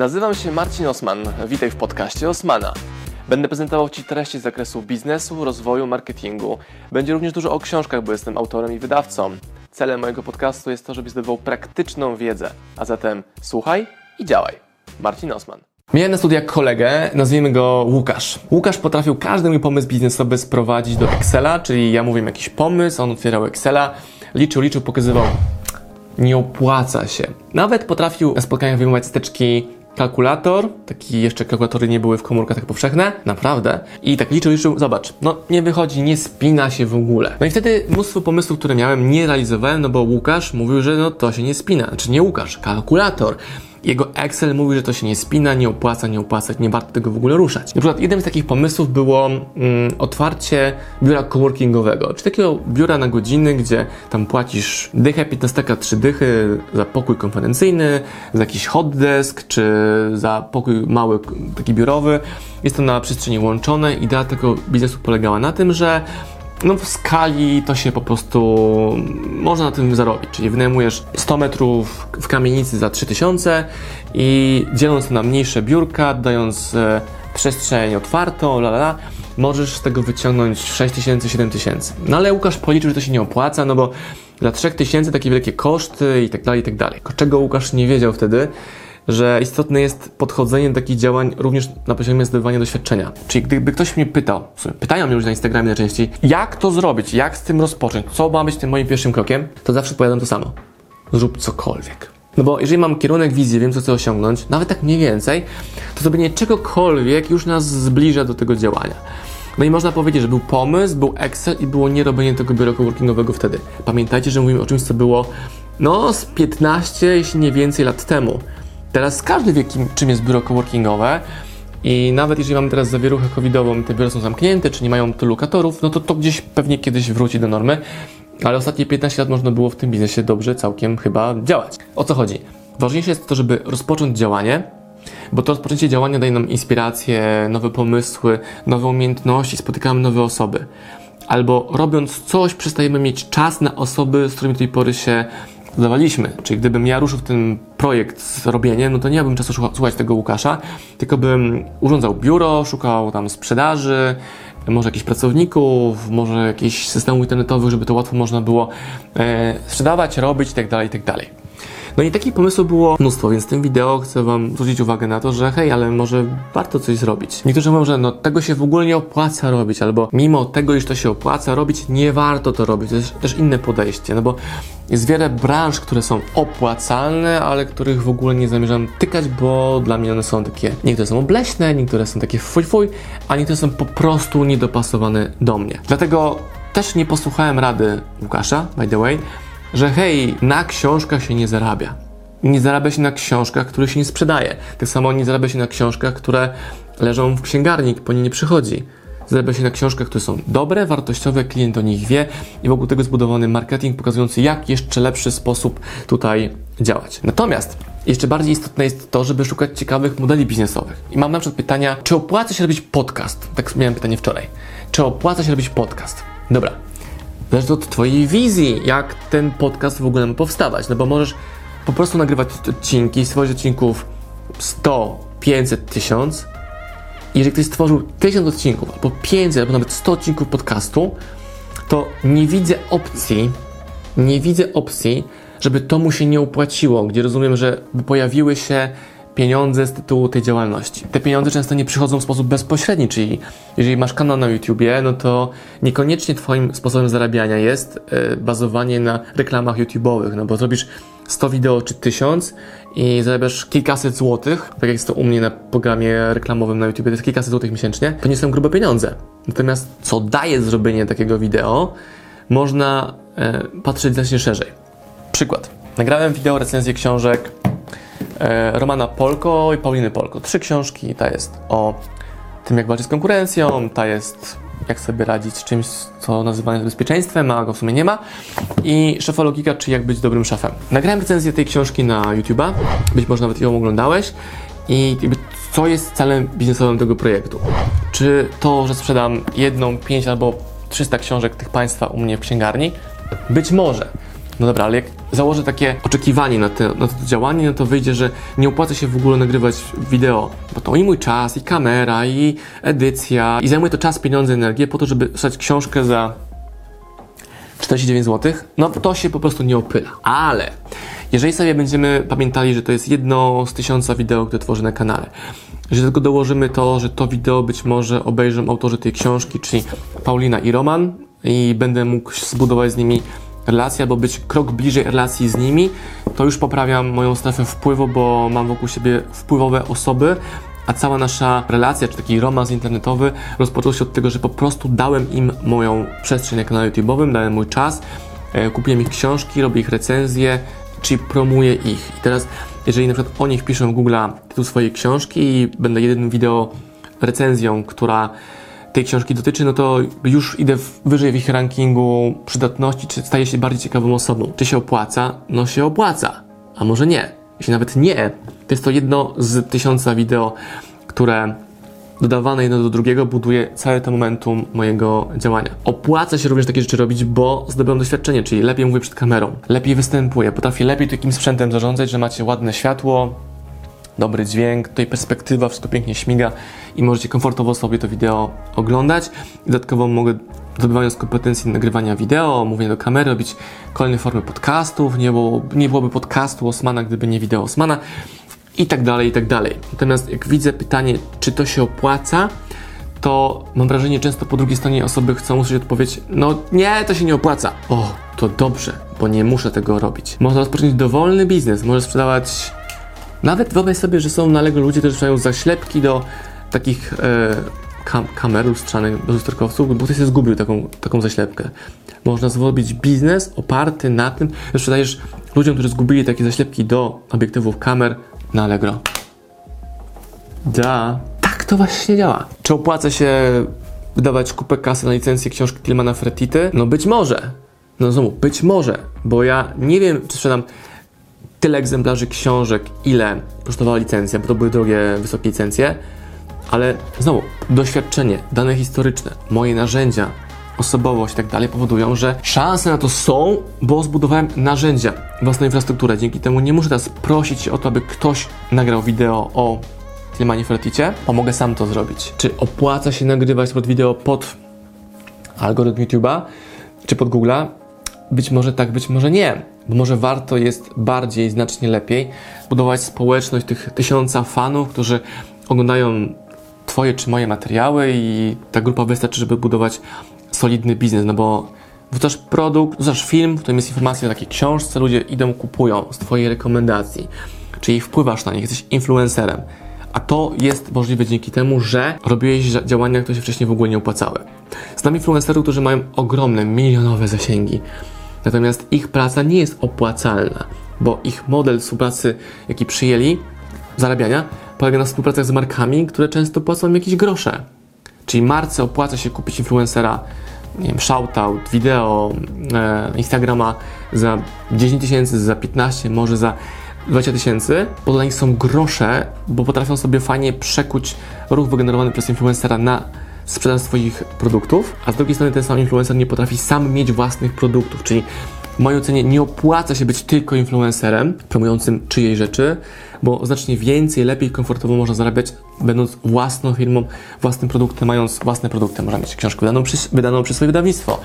Nazywam się Marcin Osman. Witaj w podcaście Osmana. Będę prezentował Ci treści z zakresu biznesu, rozwoju, marketingu. Będzie również dużo o książkach, bo jestem autorem i wydawcą. Celem mojego podcastu jest to, żebyś zdobywał praktyczną wiedzę. A zatem słuchaj i działaj. Marcin Osman. Miałem na studiach kolegę, nazwijmy go Łukasz. Łukasz potrafił każdy mój pomysł biznesowy sprowadzić do Excela, czyli ja mówię jakiś pomysł, on otwierał Excela, liczył, liczył, pokazywał. Nie opłaca się. Nawet potrafił na spotkaniach wyjmować steczki kalkulator, taki jeszcze kalkulatory nie były w komórkach tak powszechne, naprawdę. I tak liczył, liczył, zobacz, no nie wychodzi, nie spina się w ogóle. No i wtedy mnóstwo pomysłów, które miałem, nie realizowałem, no bo Łukasz mówił, że no to się nie spina. Znaczy nie Łukasz, kalkulator. Jego Excel mówi, że to się nie spina, nie opłaca, nie opłaca, nie warto tego w ogóle ruszać. Na przykład jednym z takich pomysłów było mm, otwarcie biura coworkingowego, czy takiego biura na godziny, gdzie tam płacisz dychę 15 3 dychy za pokój konferencyjny, za jakiś hot desk, czy za pokój mały, taki biurowy. Jest to na przestrzeni łączone. Idea tego biznesu polegała na tym, że no w skali to się po prostu można na tym zarobić. Czyli wynajmujesz 100 metrów w kamienicy za 3000 i dzieląc na mniejsze biurka, dając e, przestrzeń otwartą, la, la, la, możesz z tego wyciągnąć 6000, 7000. No ale Łukasz policzył, że to się nie opłaca, no bo dla 3000 takie wielkie koszty i tak dalej, i tak dalej. Czego Łukasz nie wiedział wtedy, że istotne jest podchodzenie do takich działań również na poziomie zdobywania doświadczenia. Czyli gdyby ktoś mnie pytał, pytają mnie już na Instagramie najczęściej, jak to zrobić, jak z tym rozpocząć, co ma być tym moim pierwszym krokiem, to zawsze powiadam to samo. Zrób cokolwiek. No bo jeżeli mam kierunek, wizję, wiem co chcę osiągnąć, nawet tak mniej więcej, to zrobienie czegokolwiek już nas zbliża do tego działania. No i można powiedzieć, że był pomysł, był Excel i było nierobienie tego biura coworkingowego wtedy. Pamiętajcie, że mówimy o czymś, co było no z 15, jeśli nie więcej lat temu. Teraz każdy wie, kim, czym jest biuro coworkingowe i nawet jeżeli mamy teraz zawieruchę covidową, te biura są zamknięte, czy nie mają tylu lokatorów, no to to gdzieś pewnie kiedyś wróci do normy, ale ostatnie 15 lat można było w tym biznesie dobrze całkiem chyba działać. O co chodzi? Ważniejsze jest to, żeby rozpocząć działanie, bo to rozpoczęcie działania daje nam inspiracje, nowe pomysły, nowe umiejętności, spotykamy nowe osoby. Albo robiąc coś, przestajemy mieć czas na osoby, z którymi do tej pory się zdawaliśmy. Czyli gdybym ja ruszył w ten projekt z robieniem, no to nie miałbym czasu słuchać tego Łukasza, tylko bym urządzał biuro, szukał tam sprzedaży, może jakichś pracowników, może jakichś systemów internetowych, żeby to łatwo można było e, sprzedawać, robić itd., tak itd. No i takich pomysłów było mnóstwo, więc w tym wideo chcę Wam zwrócić uwagę na to, że hej, ale może warto coś zrobić. Niektórzy mówią, że no tego się w ogóle nie opłaca robić, albo mimo tego, iż to się opłaca robić, nie warto to robić. To jest też inne podejście, no bo jest wiele branż, które są opłacalne, ale których w ogóle nie zamierzam tykać, bo dla mnie one są takie, niektóre są obleśne, niektóre są takie fuj fuj, a niektóre są po prostu niedopasowane do mnie. Dlatego też nie posłuchałem rady Łukasza, by the way, że hej, na książkach się nie zarabia. Nie zarabia się na książkach, które się nie sprzedaje. Tak samo nie zarabia się na książkach, które leżą w księgarni, po nie nie przychodzi. Zarabia się na książkach, które są dobre, wartościowe, klient o nich wie i wokół tego zbudowany marketing pokazujący, jak jeszcze lepszy sposób tutaj działać. Natomiast jeszcze bardziej istotne jest to, żeby szukać ciekawych modeli biznesowych. I mam na przykład pytania, czy opłaca się robić podcast? Tak miałem pytanie wczoraj. Czy opłaca się robić podcast? Dobra, Zależy od Twojej wizji, jak ten podcast w ogóle ma powstawać. No bo możesz po prostu nagrywać odcinki, stworzyć odcinków 100, 500, 1000. I jeżeli ktoś stworzył 1000 odcinków, albo 500, albo nawet 100 odcinków podcastu, to nie widzę opcji, nie widzę opcji, żeby to mu się nie opłaciło, gdzie rozumiem, że pojawiły się pieniądze z tytułu tej działalności. Te pieniądze często nie przychodzą w sposób bezpośredni, czyli jeżeli masz kanał na YouTubie, no to niekoniecznie Twoim sposobem zarabiania jest yy, bazowanie na reklamach YouTube'owych, no bo zrobisz 100 wideo czy 1000 i zarabiasz kilkaset złotych, tak jak jest to u mnie na programie reklamowym na YouTube, to jest kilkaset złotych miesięcznie, to nie są grube pieniądze. Natomiast co daje zrobienie takiego wideo, można yy, patrzeć znacznie szerzej. Przykład. Nagrałem wideo recenzję książek E, Romana Polko i Pauliny Polko. Trzy książki. Ta jest o tym, jak walczyć z konkurencją, ta jest jak sobie radzić z czymś, co nazywane jest bezpieczeństwem, a go w sumie nie ma. I szefologika, czy jak być dobrym szefem. Nagrałem recenzję tej książki na YouTube'a, być może nawet ją oglądałeś. I co jest celem biznesowym tego projektu? Czy to, że sprzedam jedną, pięć albo 300 książek tych państwa u mnie w księgarni? Być może. No dobra, ale jak założę takie oczekiwanie na, te, na to działanie, no to wyjdzie, że nie opłaca się w ogóle nagrywać wideo, bo to i mój czas, i kamera, i edycja, i zajmuje to czas, pieniądze, energię po to, żeby pisać książkę za 49 zł, no to się po prostu nie opyla. Ale jeżeli sobie będziemy pamiętali, że to jest jedno z tysiąca wideo, które tworzę na kanale, że tego dołożymy to, że to wideo być może obejrzą autorzy tej książki, czyli Paulina i Roman i będę mógł zbudować z nimi relację, albo być krok bliżej relacji z nimi, to już poprawiam moją strefę wpływu, bo mam wokół siebie wpływowe osoby, a cała nasza relacja, czy taki romans internetowy rozpoczął się od tego, że po prostu dałem im moją przestrzeń na kanale YouTube'owym, dałem mój czas, e, kupiłem ich książki, robię ich recenzje, czyli promuję ich. I teraz, jeżeli na przykład oni wpiszą w Google tytuł swojej książki i będę jedynym wideo recenzją, która tej książki dotyczy, no to już idę wyżej w ich rankingu przydatności, czy staję się bardziej ciekawą osobą. Czy się opłaca? No się opłaca. A może nie? Jeśli nawet nie, to jest to jedno z tysiąca wideo, które dodawane jedno do drugiego buduje całe to momentum mojego działania. Opłaca się również takie rzeczy robić, bo zdobyłem doświadczenie, czyli lepiej mówię przed kamerą, lepiej występuję, potrafię lepiej takim sprzętem zarządzać, że macie ładne światło, dobry dźwięk, tutaj perspektywa, wszystko pięknie śmiga i możecie komfortowo sobie to wideo oglądać. Dodatkowo mogę zdobywając kompetencji nagrywania wideo, mówienia do kamery, robić kolejne formy podcastów, nie, było, nie byłoby podcastu Osmana, gdyby nie wideo Osmana i tak dalej, i tak dalej. Natomiast jak widzę pytanie, czy to się opłaca, to mam wrażenie, często po drugiej stronie osoby chcą usłyszeć odpowiedź, no nie, to się nie opłaca. O, to dobrze, bo nie muszę tego robić. Można rozpocząć dowolny biznes, może sprzedawać nawet wyobraź sobie, że są na ludzie, którzy sprzedają zaślepki do takich e, kam kamer lustrzanych, do lusterkowców, bo ktoś się zgubił taką, taką zaślepkę. Można zrobić biznes oparty na tym, że sprzedajesz ludziom, którzy zgubili takie zaślepki do obiektywów kamer na Allegro. Da. Tak to właśnie działa. Czy opłaca się wydawać kupę kasy na licencję książki Tilmana Fertity? No być może. No znowu, być może, bo ja nie wiem, czy sprzedam tyle egzemplarzy książek, ile kosztowała licencja, bo to były drogie, wysokie licencje, ale znowu, doświadczenie, dane historyczne, moje narzędzia, osobowość i tak dalej powodują, że szanse na to są, bo zbudowałem narzędzia, własną infrastrukturę. Dzięki temu nie muszę teraz prosić o to, aby ktoś nagrał wideo o Tilmanie Ferticie, bo mogę sam to zrobić. Czy opłaca się nagrywać pod wideo pod algorytm YouTube'a, czy pod Google'a? Być może tak, być może nie. Bo może warto jest bardziej, znacznie lepiej budować społeczność tych tysiąca fanów, którzy oglądają Twoje czy moje materiały i ta grupa wystarczy, żeby budować solidny biznes, no bo wrzucasz produkt, wrzucasz film, w którym jest informacja o takiej książce, ludzie idą, kupują z Twojej rekomendacji, czyli wpływasz na nich, jesteś influencerem. A to jest możliwe dzięki temu, że robiłeś działania, które się wcześniej w ogóle nie opłacały. Znam influencerów, którzy mają ogromne, milionowe zasięgi. Natomiast ich praca nie jest opłacalna, bo ich model współpracy, jaki przyjęli, zarabiania, polega na współpracach z markami, które często płacą jakieś grosze. Czyli marce opłaca się kupić influencera, nie wiem, shoutout, wideo, e, Instagrama za 10 tysięcy, za 15, może za 20 tysięcy, bo dla nich są grosze, bo potrafią sobie fajnie przekuć ruch wygenerowany przez influencera na sprzedaż swoich produktów, a z drugiej strony ten sam influencer nie potrafi sam mieć własnych produktów, czyli w mojej ocenie nie opłaca się być tylko influencerem promującym czyjej rzeczy, bo znacznie więcej, lepiej, komfortowo można zarabiać, będąc własną firmą, własnym produktem, mając własne produkty. Można mieć książkę wydaną przez, wydaną przez swoje wydawnictwo,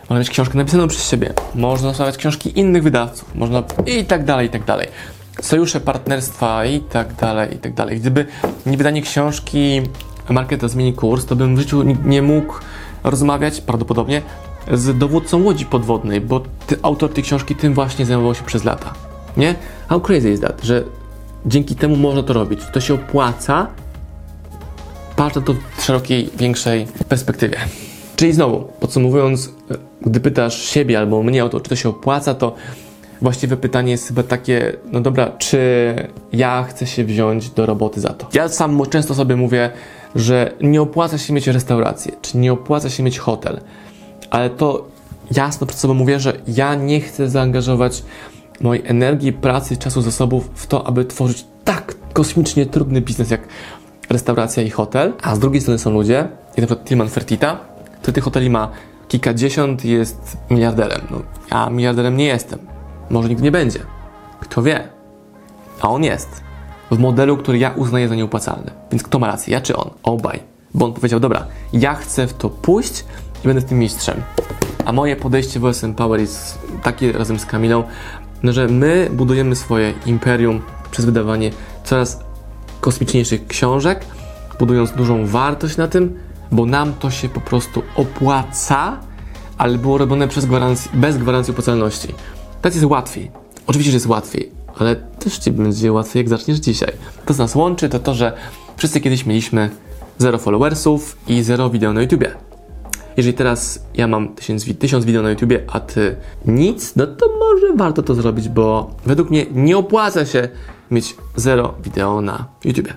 można mieć książkę napisaną przez siebie, można zostawiać książki innych wydawców, można i tak dalej, i tak dalej. Sojusze, partnerstwa i tak dalej, i tak dalej. Gdyby nie wydanie książki Marketa zmieni kurs, to bym w życiu nie mógł rozmawiać prawdopodobnie z dowódcą łodzi podwodnej, bo ty, autor tej książki tym właśnie zajmował się przez lata. Nie? How crazy is that, że dzięki temu można to robić. To się opłaca, patrz na to w szerokiej, większej perspektywie. Czyli znowu, podsumowując, gdy pytasz siebie albo mnie o to, czy to się opłaca, to właściwe pytanie jest chyba takie, no dobra, czy ja chcę się wziąć do roboty za to? Ja sam często sobie mówię, że nie opłaca się mieć restaurację, czy nie opłaca się mieć hotel, ale to jasno przed sobą mówię, że ja nie chcę zaangażować mojej energii, pracy, czasu, zasobów w to, aby tworzyć tak kosmicznie trudny biznes jak restauracja i hotel, a z drugiej strony są ludzie, jak na przykład Tilman Fertita, który tych hoteli ma kilkadziesiąt jest miliarderem. No, ja miliarderem nie jestem. Może nigdy nie będzie. Kto wie? A on jest. W modelu, który ja uznaję za nieopłacalny. Więc kto ma rację? Ja czy on? Obaj. Bo on powiedział, dobra, ja chcę w to pójść i będę tym mistrzem. A moje podejście w OSM Power jest takie razem z Kamilą, no, że my budujemy swoje imperium przez wydawanie coraz kosmiczniejszych książek, budując dużą wartość na tym, bo nam to się po prostu opłaca, ale było robione przez bez gwarancji opłacalności. Tak jest łatwiej. Oczywiście, że jest łatwiej, ale też ci będzie łatwiej, jak zaczniesz dzisiaj. To, co nas łączy, to to, że wszyscy kiedyś mieliśmy zero followersów i zero wideo na YouTubie. Jeżeli teraz ja mam tysiąc, wi- tysiąc wideo na YouTubie, a ty nic, no to może warto to zrobić, bo według mnie nie opłaca się mieć zero wideo na YouTubie.